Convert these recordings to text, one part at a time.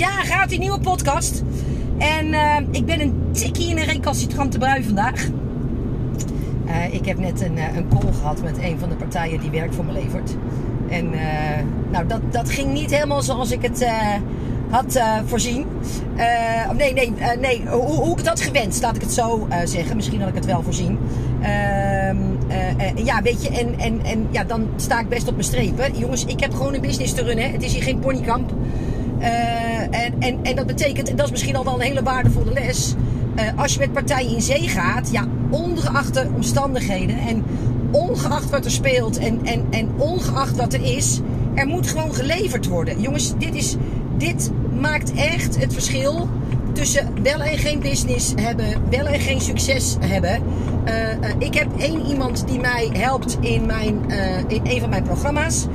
Ja, gaat die nieuwe podcast. En uh, ik ben een tikkie in een recalcitrante brui vandaag. Uh, ik heb net een, een call gehad met een van de partijen die werk voor me levert. En nou, dat, dat ging niet helemaal zoals ik het had voorzien. nee, nee, nee hoe, hoe, ik het had gewenst, laat ik het zo zeggen. Misschien had ik het wel voorzien. Ehm, ja, weet je, en, en, en ja, dan sta ik best op mijn strepen. Jongens, ik heb gewoon een business te runnen. Het is hier geen ponykamp. Uh, en, en, en dat betekent, en dat is misschien al wel een hele waardevolle les. Uh, als je met partijen in zee gaat, ja, ongeacht de omstandigheden en ongeacht wat er speelt en, en, en ongeacht wat er is, er moet gewoon geleverd worden. Jongens, dit, is, dit maakt echt het verschil tussen wel en geen business hebben, wel en geen succes hebben. Uh, ik heb één iemand die mij helpt in, mijn, in een van mijn programma's.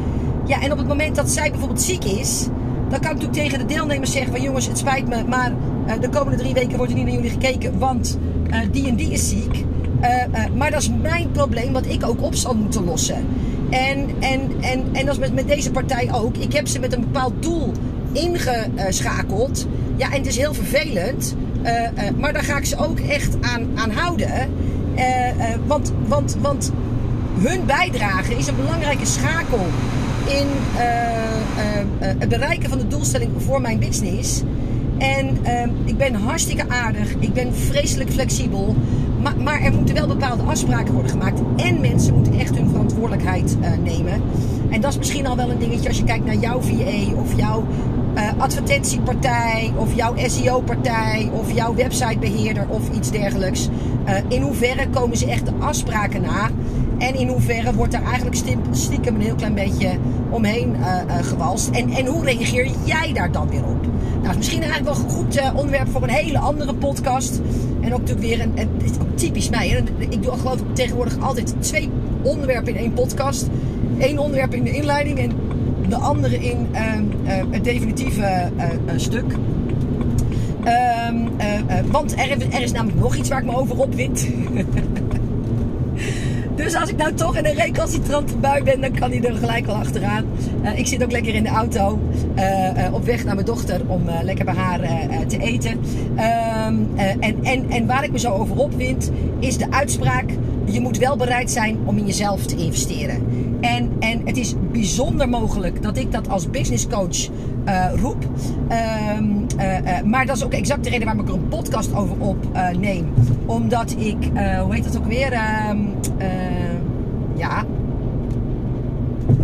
Ja, en op het moment dat zij bijvoorbeeld ziek is, dan kan ik natuurlijk tegen de deelnemers zeggen van jongens, het spijt me, maar uh, de komende drie weken wordt er niet naar jullie gekeken, want uh, die en die is ziek. Uh, maar dat is mijn probleem, wat ik ook op zal moeten lossen. En, en, en, en dat is met, met deze partij ook. Ik heb ze met een bepaald doel ingeschakeld. Ja, en het is heel vervelend. maar daar ga ik ze ook echt aan, aan houden. want, want, want hun bijdrage is een belangrijke schakel in uh, uh, het bereiken van de doelstelling voor mijn business. En ik ben hartstikke aardig. Ik ben vreselijk flexibel. Maar, maar, er moeten wel bepaalde afspraken worden gemaakt. En mensen moeten echt hun verantwoordelijkheid nemen. En dat is misschien al wel een dingetje als je kijkt naar jouw VA of jouw advertentiepartij of jouw SEO-partij of jouw websitebeheerder of iets dergelijks. in hoeverre komen ze echt de afspraken na? En in hoeverre wordt daar eigenlijk stiekem een heel klein beetje omheen uh, gewalst. En, en hoe reageer jij daar dan weer op? Nou, is misschien eigenlijk wel een goed uh, onderwerp voor een hele andere podcast. En ook natuurlijk weer een, typisch mij. Ik doe geloof ik tegenwoordig altijd twee onderwerpen in één podcast. Eén onderwerp in de inleiding en de andere in het definitieve stuk. Um, want er, er, is namelijk nog iets waar ik me over opwit. Dus als ik nou toch in een recalcitrante bui ben, dan kan hij er gelijk wel achteraan. Uh, ik zit ook lekker in de auto uh, uh, op weg naar mijn dochter om lekker bij haar te eten. Ehm, en, en, en waar ik me zo over opwind, is de uitspraak: je moet wel bereid zijn om in jezelf te investeren. En, en het is bijzonder mogelijk dat ik dat als business coach roep. Um, maar dat is ook exact de reden waarom ik er een podcast over opneem. Omdat ik, hoe heet dat ook weer? Ehm, ja,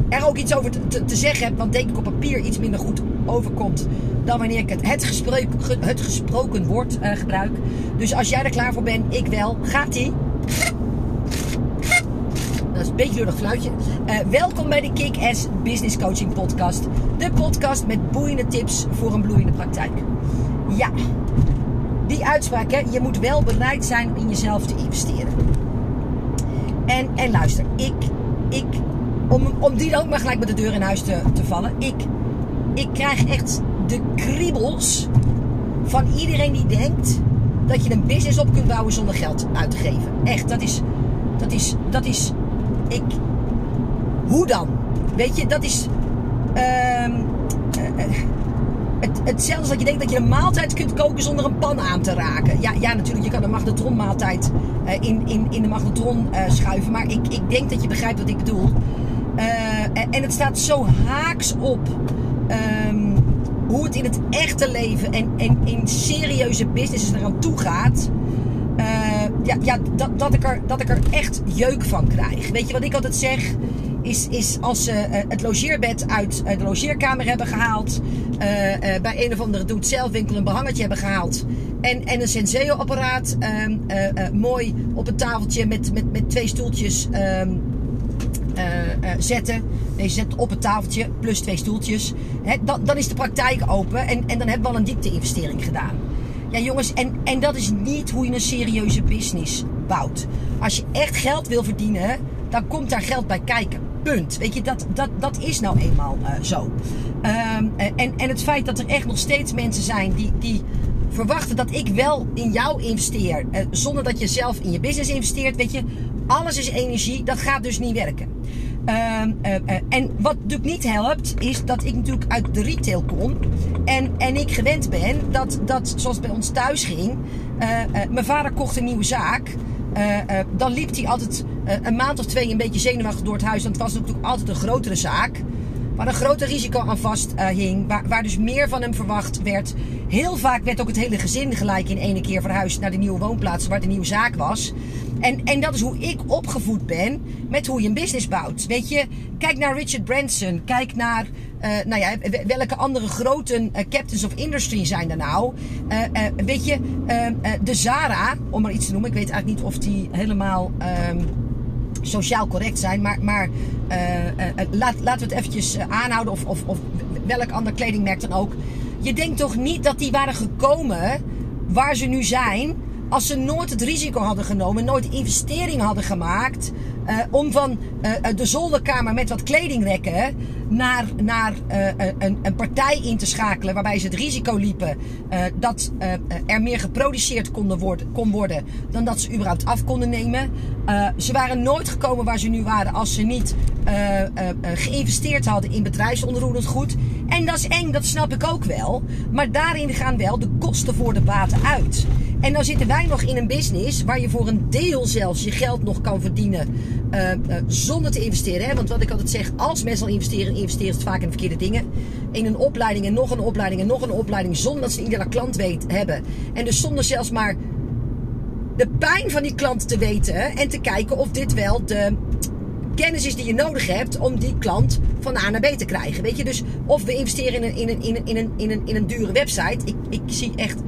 er ook iets over te, zeggen heb, wat denk ik op papier iets minder goed overkomt dan wanneer ik het, het, gesprek, het gesproken woord gebruik. Dus als jij er klaar voor bent, ik wel. Gaat-ie? Een beetje door dat fluitje. Uh, welkom bij de Kick-Ass Business Coaching Podcast. De podcast met boeiende tips voor een bloeiende praktijk. Ja, die uitspraak, hè, je moet wel bereid zijn om in jezelf te investeren. En, en luister, ik, ik om, om die dan ook maar gelijk met de deur in huis te, te vallen. Ik, ik krijg echt de kriebels van iedereen die denkt dat je een business op kunt bouwen zonder geld uit te geven. Echt, dat is, dat is, dat is, ik, hoe dan? Weet je, dat is, uh, het, hetzelfde als dat je denkt dat je een maaltijd kunt koken zonder een pan aan te raken. Ja, ja natuurlijk, je kan een magnetronmaaltijd uh, in, in, in de magnetron schuiven. Maar ik, ik denk dat je begrijpt wat ik bedoel. En het staat zo haaks op um, hoe het in het echte leven en, en in serieuze businesses eraan toe gaat. Ja, ja dat, dat, ik er, dat ik er echt jeuk van krijg. Weet je wat ik altijd zeg? is, is als ze uh, het logeerbed uit uh, de logeerkamer hebben gehaald. Uh, bij een of andere doe-het-zelf winkel een behangetje hebben gehaald. En, en een Senseo-apparaat ehm, mooi op een tafeltje met, met, met twee stoeltjes um, zetten. Deze zet op het tafeltje plus twee stoeltjes. Dan, dan is de praktijk open en, en dan hebben we al een diepte-investering gedaan. Ja, jongens, en, en dat is niet hoe je een serieuze business bouwt. Als je echt geld wil verdienen, dan komt daar geld bij kijken. Punt. Weet je, dat, dat, dat is nou eenmaal uh, zo. Um, en, en het feit dat er echt nog steeds mensen zijn die, die verwachten dat ik wel in jou investeer. Uh, zonder dat je zelf in je business investeert. Weet je, alles is energie. Dat gaat dus niet werken. Ehm, eh, eh, en wat natuurlijk niet helpt, is dat ik natuurlijk uit de retail kom. En, en ik gewend ben dat, dat, zoals bij ons thuis ging, eh, mijn vader kocht een nieuwe zaak. Dan liep hij altijd een maand of twee een beetje zenuwachtig door het huis. Want het was natuurlijk altijd een grotere zaak. Waar een groter risico aan vast hing. Waar, waar dus meer van hem verwacht werd. Heel vaak werd ook het hele gezin gelijk in ene keer verhuisd naar de nieuwe woonplaats waar de nieuwe zaak was. En, en dat is hoe ik opgevoed ben met hoe je een business bouwt. Weet je, kijk naar Richard Branson. Kijk naar, eh, nou ja, welke andere grote eh, captains of industry zijn er nou? Eh, weet je, de Zara, om maar iets te noemen. Ik weet eigenlijk niet of die helemaal... ehm, sociaal correct zijn. Maar, maar eh, laat, laten we het eventjes aanhouden. Of, of, of welk ander kledingmerk dan ook. Je denkt toch niet dat die waren gekomen waar ze nu zijn. Als ze nooit het risico hadden genomen. Nooit investering hadden gemaakt. eh, om van eh, eh, de zolderkamer met wat kledingrekken. Naar, naar een, een partij in te schakelen. Waarbij ze het risico liepen. dat er meer geproduceerd worden, kon worden. Dan dat ze überhaupt af konden nemen. Ze waren nooit gekomen waar ze nu waren. Als ze niet geïnvesteerd hadden in bedrijfsonroerend goed. En dat is eng, dat snap ik ook wel. Maar daarin gaan wel de kosten voor de baten uit. En dan zitten wij nog in een business waar je voor een deel zelfs je geld nog kan verdienen eh, eh, zonder te investeren. Hè? Want wat ik altijd zeg, als mensen al investeren, investeren ze vaak in de verkeerde dingen. In een opleiding en nog een opleiding en nog een opleiding zonder dat ze iedere klant weet, hebben. En dus zonder zelfs maar de pijn van die klant te weten en te kijken of dit wel de kennis is die je nodig hebt om die klant van A naar B te krijgen. Weet je, dus of we investeren in een, in een, in een, in een, in een, in een dure website. Ik, ik zie echt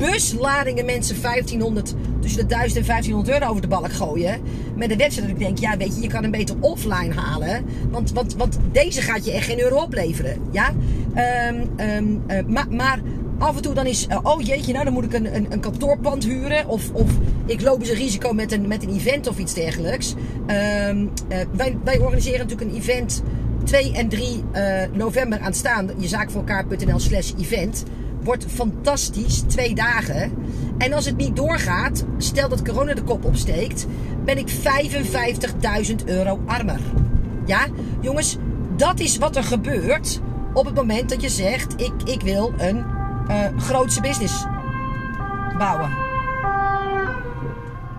busladingen mensen 1500, tussen de 1000 en 1500 euro over de balk gooien. Met een website dat ik denk, ja weet je, je kan hem beter offline halen. Want, want, want deze gaat je echt geen euro opleveren. Ja? Ehm, ehm, eh, maar, maar af en toe dan is, eh, oh jeetje, nou dan moet ik een, een, kantoorpand huren. Of, of ik loop eens een risico met een, met een event of iets dergelijks. Ehm, eh, wij, wij organiseren natuurlijk een event 2 en 3 eh, november aanstaan. Jezaakvoorelkaar.nl slash event. Wordt fantastisch, twee dagen. En als het niet doorgaat, stel dat corona de kop opsteekt, ben ik 55.000 euro armer. Ja, jongens, dat is wat er gebeurt op het moment dat je zegt: ik, ik wil een eh grootse business bouwen.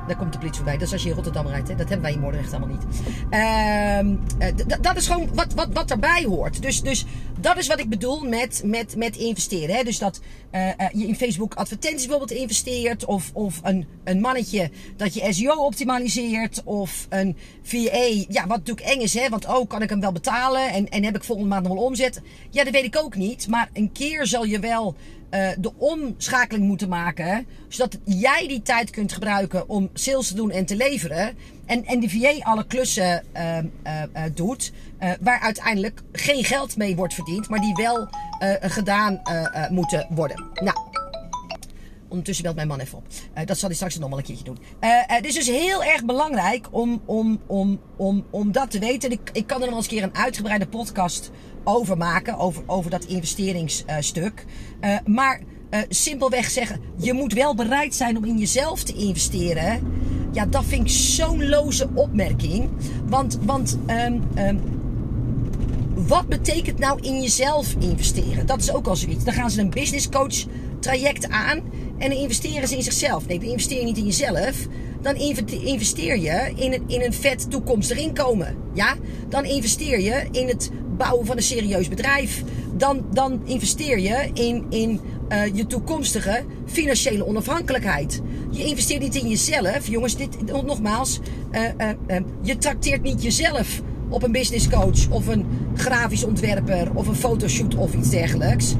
Daar komt de politie voorbij. Dat is als je in Rotterdam rijdt. Hè? Dat hebben wij in Moordrecht allemaal niet. Ehm, eh, dat is gewoon wat, wat, wat erbij hoort. Dus, dus dat is wat ik bedoel met, met, met investeren. Hè? Dus dat eh, eh, je in Facebook advertenties bijvoorbeeld investeert. Of, of een, een mannetje dat je SEO optimaliseert. Of een VA. Ja, wat natuurlijk eng is. Hè? Want oh, kan ik hem wel betalen? En, en heb ik volgende maand nog wel omzet? Ja, dat weet ik ook niet. Maar een keer zal je wel eh, de omschakeling moeten maken. Zodat jij die tijd kunt gebruiken om sales te doen en te leveren. En, en de VA alle klussen eh, doet. waar uiteindelijk geen geld mee wordt verdiend. Maar die wel gedaan moeten worden. Nou. Ondertussen belt mijn man even op. Eh, dat zal hij straks nog wel een keertje doen. Eh, eh, het is dus heel erg belangrijk om, om, om, om, om dat te weten. Ik, ik kan er nog eens een keer een uitgebreide podcast over maken. Over, over dat investeringsstuk. Maar simpelweg zeggen, je moet wel bereid zijn om in jezelf te investeren. Ja, dat vind ik zo'n loze opmerking. Want, want ehm, ehm, wat betekent nou in jezelf investeren? Dat is ook al zoiets. Dan gaan ze een business coach traject aan en dan investeren ze in zichzelf. Nee, dan investeer je niet in jezelf. Dan inve- investeer je in een, in een vet toekomstig inkomen. Ja? Dan investeer je in het bouwen van een serieus bedrijf. Dan, dan investeer je in, in eh, je toekomstige financiële onafhankelijkheid. Je investeert niet in jezelf. Jongens, dit, nogmaals, eh, eh, je trakteert niet jezelf op een business coach of een grafisch ontwerper of een fotoshoot of iets dergelijks.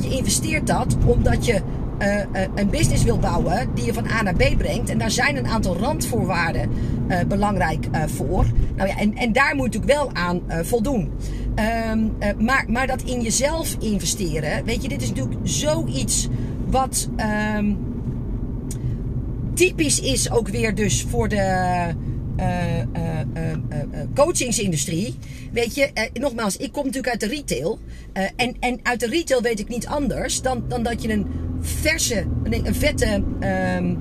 Je investeert dat omdat je eh, eh, een business wil bouwen die je van A naar B brengt. En daar zijn een aantal randvoorwaarden eh, belangrijk voor. Nou ja, en, en daar moet je natuurlijk wel aan voldoen. Ehm, eh, maar, maar dat in jezelf investeren, weet je, dit is natuurlijk zoiets wat ehm, typisch is ook weer dus voor de coachingsindustrie. Weet je, nogmaals, ik kom natuurlijk uit de retail. En, en uit de retail weet ik niet anders dan, dan dat je een verse, een vette ehm,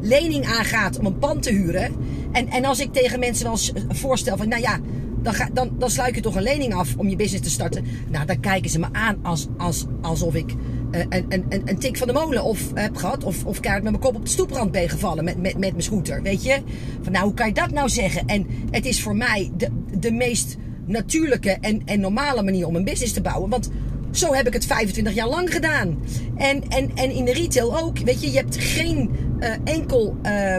lening aangaat om een pand te huren. En, en als ik tegen mensen wel voorstel van, nou ja, dan, ga, dan, dan sluit je toch een lening af om je business te starten. Nou, dan kijken ze me aan als, als, alsof ik een, een, een tik van de molen of heb gehad. Of, of kaart met mijn kop op de stoeprand ben gevallen met, met, met mijn scooter. Weet je? Van nou, hoe kan je dat nou zeggen? En het is voor mij de, de meest natuurlijke en, en normale manier om een business te bouwen. Want zo heb ik het 25 jaar lang gedaan. En, en, en in de retail ook. Weet je, je hebt geen uh, enkel, uh,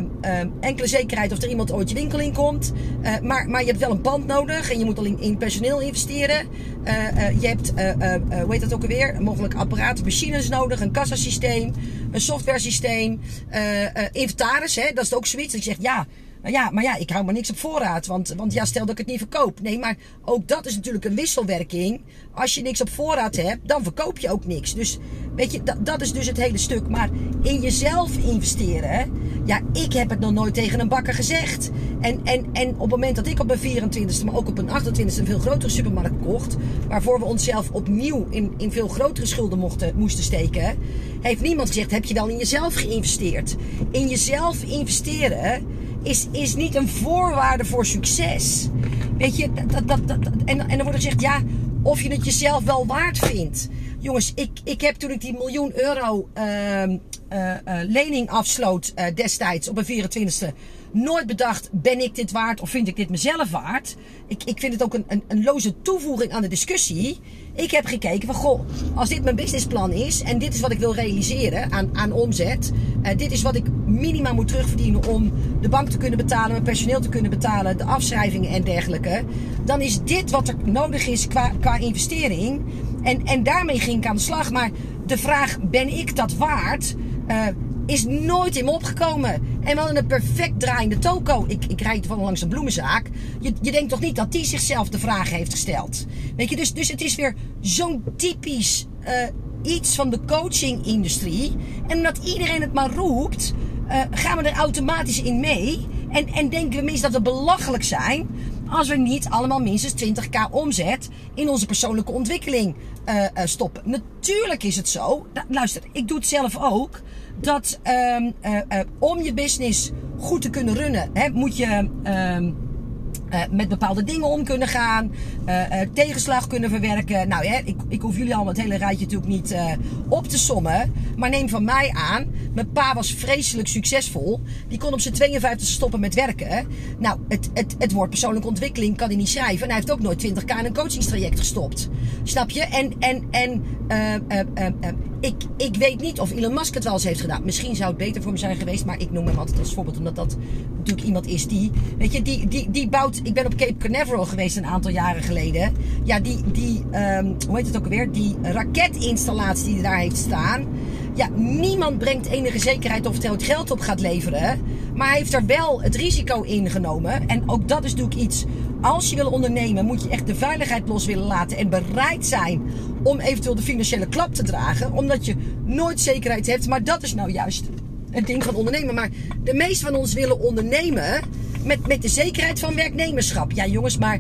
enkele zekerheid of er iemand ooit je winkel in komt. maar, maar je hebt wel een pand nodig en je moet al in, personeel investeren. je hebt, hoe heet dat ook alweer? Mogelijk apparaten, machines nodig, een kassasysteem, een software systeem, inventaris. Hè? Dat is ook zoiets dat je zegt, ja, nou ja, maar ja, ik hou maar niks op voorraad. Want, want ja, stel dat ik het niet verkoop. Nee, maar ook dat is natuurlijk een wisselwerking. Als je niks op voorraad hebt, dan verkoop je ook niks. Dus weet je, dat, dat is dus het hele stuk. Maar in jezelf investeren. Ja, ik heb het nog nooit tegen een bakker gezegd. En, en, en op het moment dat ik op mijn 24e, maar ook op een 28e een veel grotere supermarkt kocht. Waarvoor we onszelf opnieuw in, in veel grotere schulden mochten, moesten steken. Heeft niemand gezegd, heb je wel in jezelf geïnvesteerd? In jezelf investeren is, is niet een voorwaarde voor succes. Weet je, dat, dat, dat, en, en dan wordt er gezegd, ja, of je het jezelf wel waard vindt. Jongens, ik, ik heb toen ik die miljoen euro uh, uh, lening afsloot uh, destijds op een 24e nooit bedacht, ben ik dit waard of vind ik dit mezelf waard? Ik, ik vind het ook een, een, een loze toevoeging aan de discussie. Ik heb gekeken van, goh, als dit mijn businessplan is en dit is wat ik wil realiseren aan, aan omzet. Uh, dit is wat ik minimaal moet terugverdienen om de bank te kunnen betalen, mijn personeel te kunnen betalen, de afschrijvingen en dergelijke. Dan is dit wat er nodig is qua, qua investering. En, en daarmee ging ik aan de slag. Maar de vraag, ben ik dat waard? Uh, is nooit in me opgekomen. En we hadden een perfect draaiende toko. Ik, ik rijd van langs een bloemenzaak. Je, je denkt toch niet dat die zichzelf de vraag heeft gesteld? Weet je, dus, dus het is weer zo'n typisch uh, iets van de coaching-industrie. En omdat iedereen het maar roept, uh, gaan we er automatisch in mee. En, en denken we minstens dat we belachelijk zijn als we niet allemaal minstens 20k omzet in onze persoonlijke ontwikkeling uh, uh, stoppen. Natuurlijk is het zo. luister, ik doe het zelf ook. Dat um, uh, om je business goed te kunnen runnen, hè, moet je. Uh, met bepaalde dingen om kunnen gaan. Uh, uh, tegenslag kunnen verwerken. Nou ja, ik, ik hoef jullie allemaal het hele rijtje natuurlijk niet op te sommen. Maar neem van mij aan. Mijn pa was vreselijk succesvol. Die kon op zijn 52 stoppen met werken. Nou, het, het, het woord persoonlijke ontwikkeling kan hij niet schrijven. En hij heeft ook nooit 20k in een coachingstraject gestopt. Snap je? En, en, en ik, ik weet niet of Elon Musk het wel eens heeft gedaan. Misschien zou het beter voor hem zijn geweest. Maar ik noem hem altijd als voorbeeld. Omdat dat natuurlijk iemand is die. Weet je, die, die, die bouwt. Ik ben op Cape Canaveral geweest een aantal jaren geleden. Ja, die. die um, hoe heet het ook alweer? Die raketinstallatie die daar heeft staan. Ja, niemand brengt enige zekerheid of het geld op gaat leveren. Maar hij heeft er wel het risico in genomen. En ook dat is natuurlijk iets. Als je wil ondernemen, moet je echt de veiligheid los willen laten. En bereid zijn om eventueel de financiële klap te dragen. Omdat je nooit zekerheid hebt. Maar dat is nou juist het ding van ondernemen. Maar de meesten van ons willen ondernemen met, met de zekerheid van werknemerschap. Ja, jongens, maar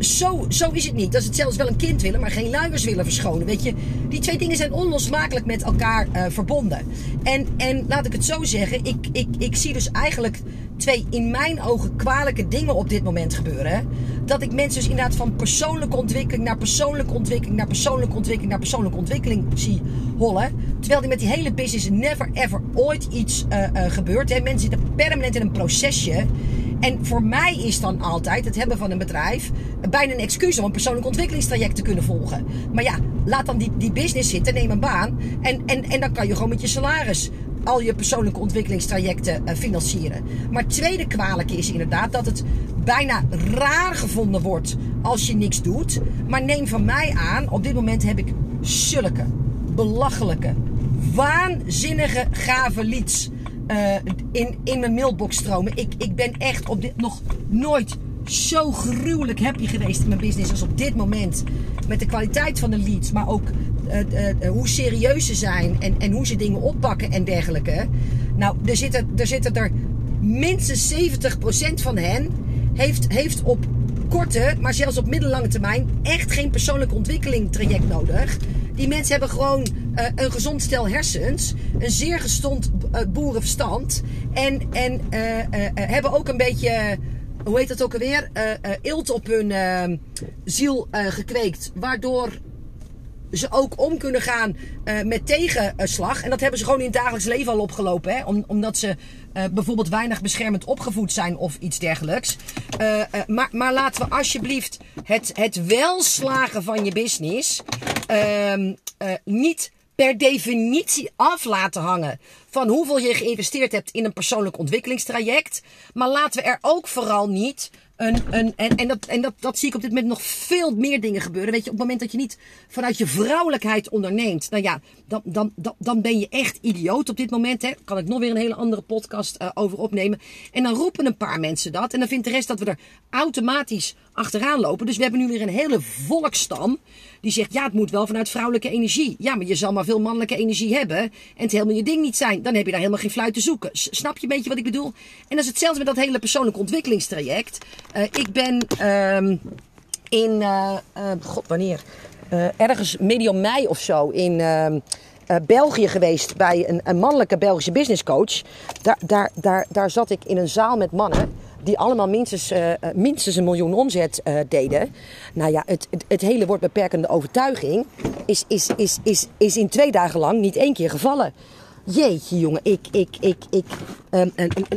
zo, zo is het niet. Dat het zelfs wel een kind willen, maar geen luiers willen verschonen. Weet je, die twee dingen zijn onlosmakelijk met elkaar uh, verbonden. En, en laat ik het zo zeggen, ik, ik, ik zie dus eigenlijk twee in mijn ogen kwalijke dingen op dit moment gebeuren. Dat ik mensen dus inderdaad van persoonlijke ontwikkeling naar persoonlijke ontwikkeling naar persoonlijke ontwikkeling naar persoonlijke ontwikkeling zie hollen. Terwijl die met die hele business never ever ooit iets uh, uh, gebeurt. Hè. Mensen zitten permanent in een procesje. En voor mij is dan altijd het hebben van een bedrijf bijna een excuus om een persoonlijk ontwikkelingstraject te kunnen volgen. Maar ja, laat dan die, die business zitten, neem een baan. En, en, en dan kan je gewoon met je salaris al je persoonlijke ontwikkelingstrajecten uh, financieren. Maar het tweede kwalijke is inderdaad dat het bijna raar gevonden wordt als je niks doet. Maar neem van mij aan, op dit moment heb ik zulke belachelijke, waanzinnige gave leads uh, in, in mijn mailbox stromen. Ik, ik ben echt op dit nog nooit zo gruwelijk happy geweest in mijn business als op dit moment. Met de kwaliteit van de leads, maar ook hoe serieus ze zijn en, en hoe ze dingen oppakken en dergelijke. Nou, er zitten er, zitten er minstens 70% van hen heeft, heeft op korte, maar zelfs op middellange termijn echt geen persoonlijke ontwikkeling traject nodig. Die mensen hebben gewoon een gezond stel hersens, een zeer gezond uh, boerenverstand en, en hebben ook een beetje hoe heet dat ook alweer? Eelt op hun ziel gekweekt. Waardoor ze ook om kunnen gaan met tegenslag. En dat hebben ze gewoon in het dagelijks leven al opgelopen. Hè? Om, omdat ze bijvoorbeeld weinig beschermend opgevoed zijn of iets dergelijks. maar, maar laten we alsjeblieft het, het welslagen van je business ehm, niet per definitie af laten hangen van hoeveel je geïnvesteerd hebt in een persoonlijk ontwikkelingstraject. Maar laten we er ook vooral niet en, en, dat, en dat, dat zie ik op dit moment nog veel meer dingen gebeuren. Weet je, op het moment dat je niet vanuit je vrouwelijkheid onderneemt, nou ja, dan, dan, dan, dan ben je echt idioot op dit moment. Hè. Kan ik nog weer een hele andere podcast uh, over opnemen. En dan roepen een paar mensen dat. En dan vindt de rest dat we er automatisch achteraan lopen. Dus we hebben nu weer een hele volkstam die zegt: ja, het moet wel vanuit vrouwelijke energie. Ja, maar je zal maar veel mannelijke energie hebben en het helemaal je ding niet zijn. Dan heb je daar helemaal geen fluit te zoeken. Snap je een beetje wat ik bedoel? En dat is hetzelfde met dat hele persoonlijke ontwikkelingstraject. Uh, ik ben uh, in, uh, god wanneer? ergens medium mei of zo in. Ehm, België geweest bij een, een mannelijke Belgische businesscoach. Daar, daar, daar, daar zat ik in een zaal met mannen die allemaal minstens, uh, minstens een miljoen omzet uh, deden. Nou ja, het, het, hele woord beperkende overtuiging is, is, is, is, is in twee dagen lang niet één keer gevallen. Jeetje jongen, ik, ik, ik, ik, um,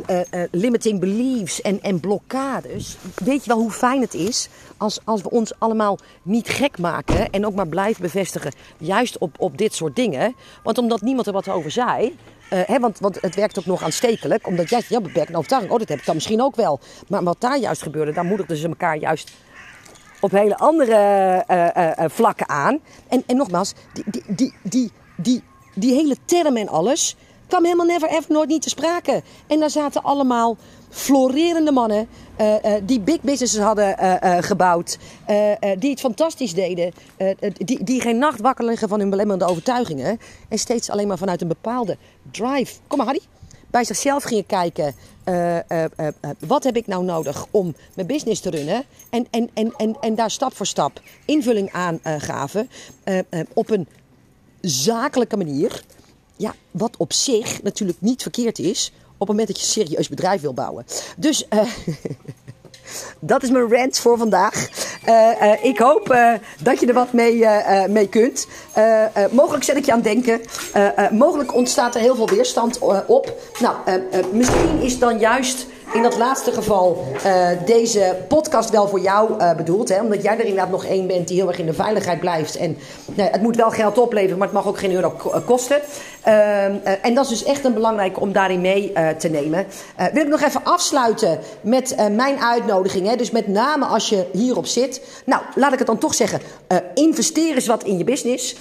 uh, limiting beliefs en, en blokkades. Weet je wel hoe fijn het is als, als we ons allemaal niet gek maken en ook maar blijven bevestigen, juist op, op dit soort dingen. Want omdat niemand er wat over zei, uh, hè, want, want het werkt ook nog aanstekelijk. Omdat jij ja, beperkt overtuiging. Oh, dat heb ik dan misschien ook wel. Maar wat daar juist gebeurde, daar moedigden ze elkaar juist op hele andere vlakken aan. En, en nogmaals, die, die, die, die, die, die hele term en alles kwam helemaal never ever nooit niet te sprake. En daar zaten allemaal florerende mannen uh, uh, die big businesses hadden uh, gebouwd, die het fantastisch deden, die, die geen nacht wakker liggen van hun belemmerende overtuigingen en steeds alleen maar vanuit een bepaalde drive. Kom maar, Harry. Bij zichzelf gingen kijken, wat heb ik nou nodig om mijn business te runnen? En, en, en, en, en daar stap voor stap invulling aan gaven op een zakelijke manier. Ja, wat op zich natuurlijk niet verkeerd is op het moment dat je een serieus bedrijf wil bouwen. Dus uh, dat is mijn rant voor vandaag. Uh, uh, ik hoop dat je er wat mee, mee kunt. mogelijk zet ik je aan het denken. mogelijk ontstaat er heel veel weerstand op. Nou, misschien is dan juist in dat laatste geval uh, deze podcast wel voor jou uh, bedoeld. Hè? Omdat jij er inderdaad nog één bent die heel erg in de veiligheid blijft. En nou, het moet wel geld opleveren, maar het mag ook geen euro kosten. Uh, en dat is dus echt een belangrijke om daarin mee te nemen. wil ik nog even afsluiten met mijn uitnodiging. Hè? Dus met name als je hierop zit. Nou, laat ik het dan toch zeggen. investeer eens wat in je business.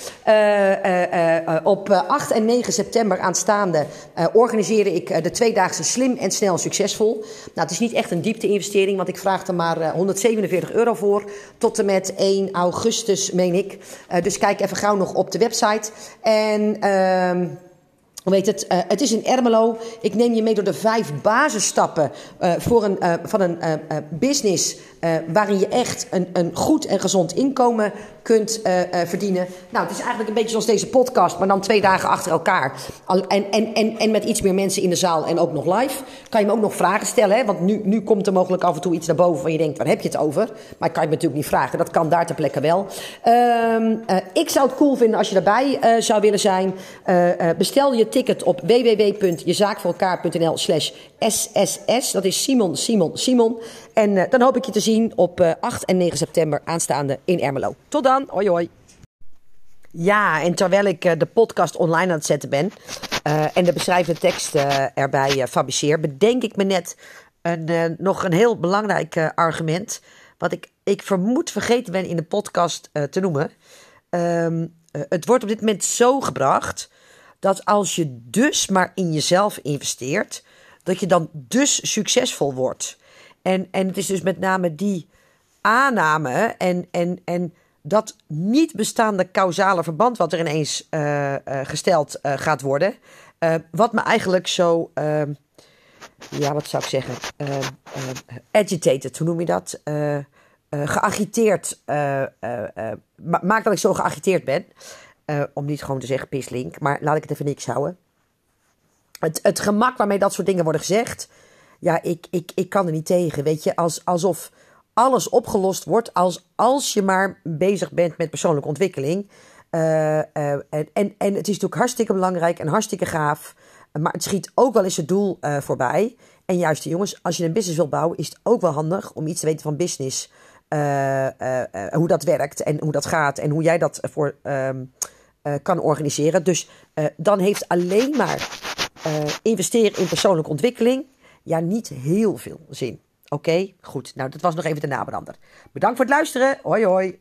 op 8 en 9 september aanstaande organiseerde ik de tweedaagse Slim en Snel Succesvol. Nou, het is niet echt een diepte-investering, want ik vraag er maar 147 eh, euro voor. Tot en met 1 augustus, meen ik. Dus kijk even gauw nog op de website. En... Weet het? Uh, het is in Ermelo. Ik neem je mee door de vijf basisstappen uh, voor een, uh, van een business waarin je echt een, een goed en gezond inkomen kunt verdienen. Nou, het is eigenlijk een beetje zoals deze podcast, maar dan twee dagen achter elkaar. En, en, en, en met iets meer mensen in de zaal en ook nog live. Kan je me ook nog vragen stellen, hè? want nu, nu komt er mogelijk af en toe iets naar boven van je denkt, waar heb je het over? Maar ik kan je me natuurlijk niet vragen, dat kan daar ter plekke wel. Uh, ik zou het cool vinden als je erbij zou willen zijn. bestel je ticket op www.jezaakvoorelkaar.nl slash SSS. Dat is Simon, Simon, Simon. En dan hoop ik je te zien op 8 en 9 september aanstaande in Ermelo. Tot dan! Hoi hoi. Ja, en terwijl ik uh, de podcast online aan het zetten ben uh, en de beschrijvende tekst uh, erbij fabriceer, bedenk ik me net een, nog een heel belangrijk argument. Wat ik, ik vermoed vergeten ben in de podcast te noemen. Um, het wordt op dit moment zo gebracht dat als je dus maar in jezelf investeert, dat je dan dus succesvol wordt. En, en het is dus met name die aanname en, en, en dat niet bestaande causale verband wat er ineens uh, uh, gesteld uh, gaat worden. wat me eigenlijk zo, ehm, ja, wat zou ik zeggen, agitated, hoe noem je dat? geagiteerd, maakt dat ik zo geagiteerd ben. Om niet gewoon te zeggen pislink, maar laat ik het even niks houden. Het, het gemak waarmee dat soort dingen worden gezegd, ja, ik, ik, ik kan er niet tegen. Weet je, als, alsof alles opgelost wordt als, als je maar bezig bent met persoonlijke ontwikkeling. Uh, uh, en, en, en het is natuurlijk hartstikke belangrijk en hartstikke gaaf. Maar het schiet ook wel eens het doel voorbij. En juist, jongens, als je een business wilt bouwen, is het ook wel handig om iets te weten van business. Hoe dat werkt en hoe dat gaat en hoe jij dat voor um, kan organiseren. Dus dan heeft alleen maar investeren in persoonlijke ontwikkeling ja niet heel veel zin. Oké, goed. Nou, dat was nog even de nabrander. Bedankt voor het luisteren. Hoi hoi.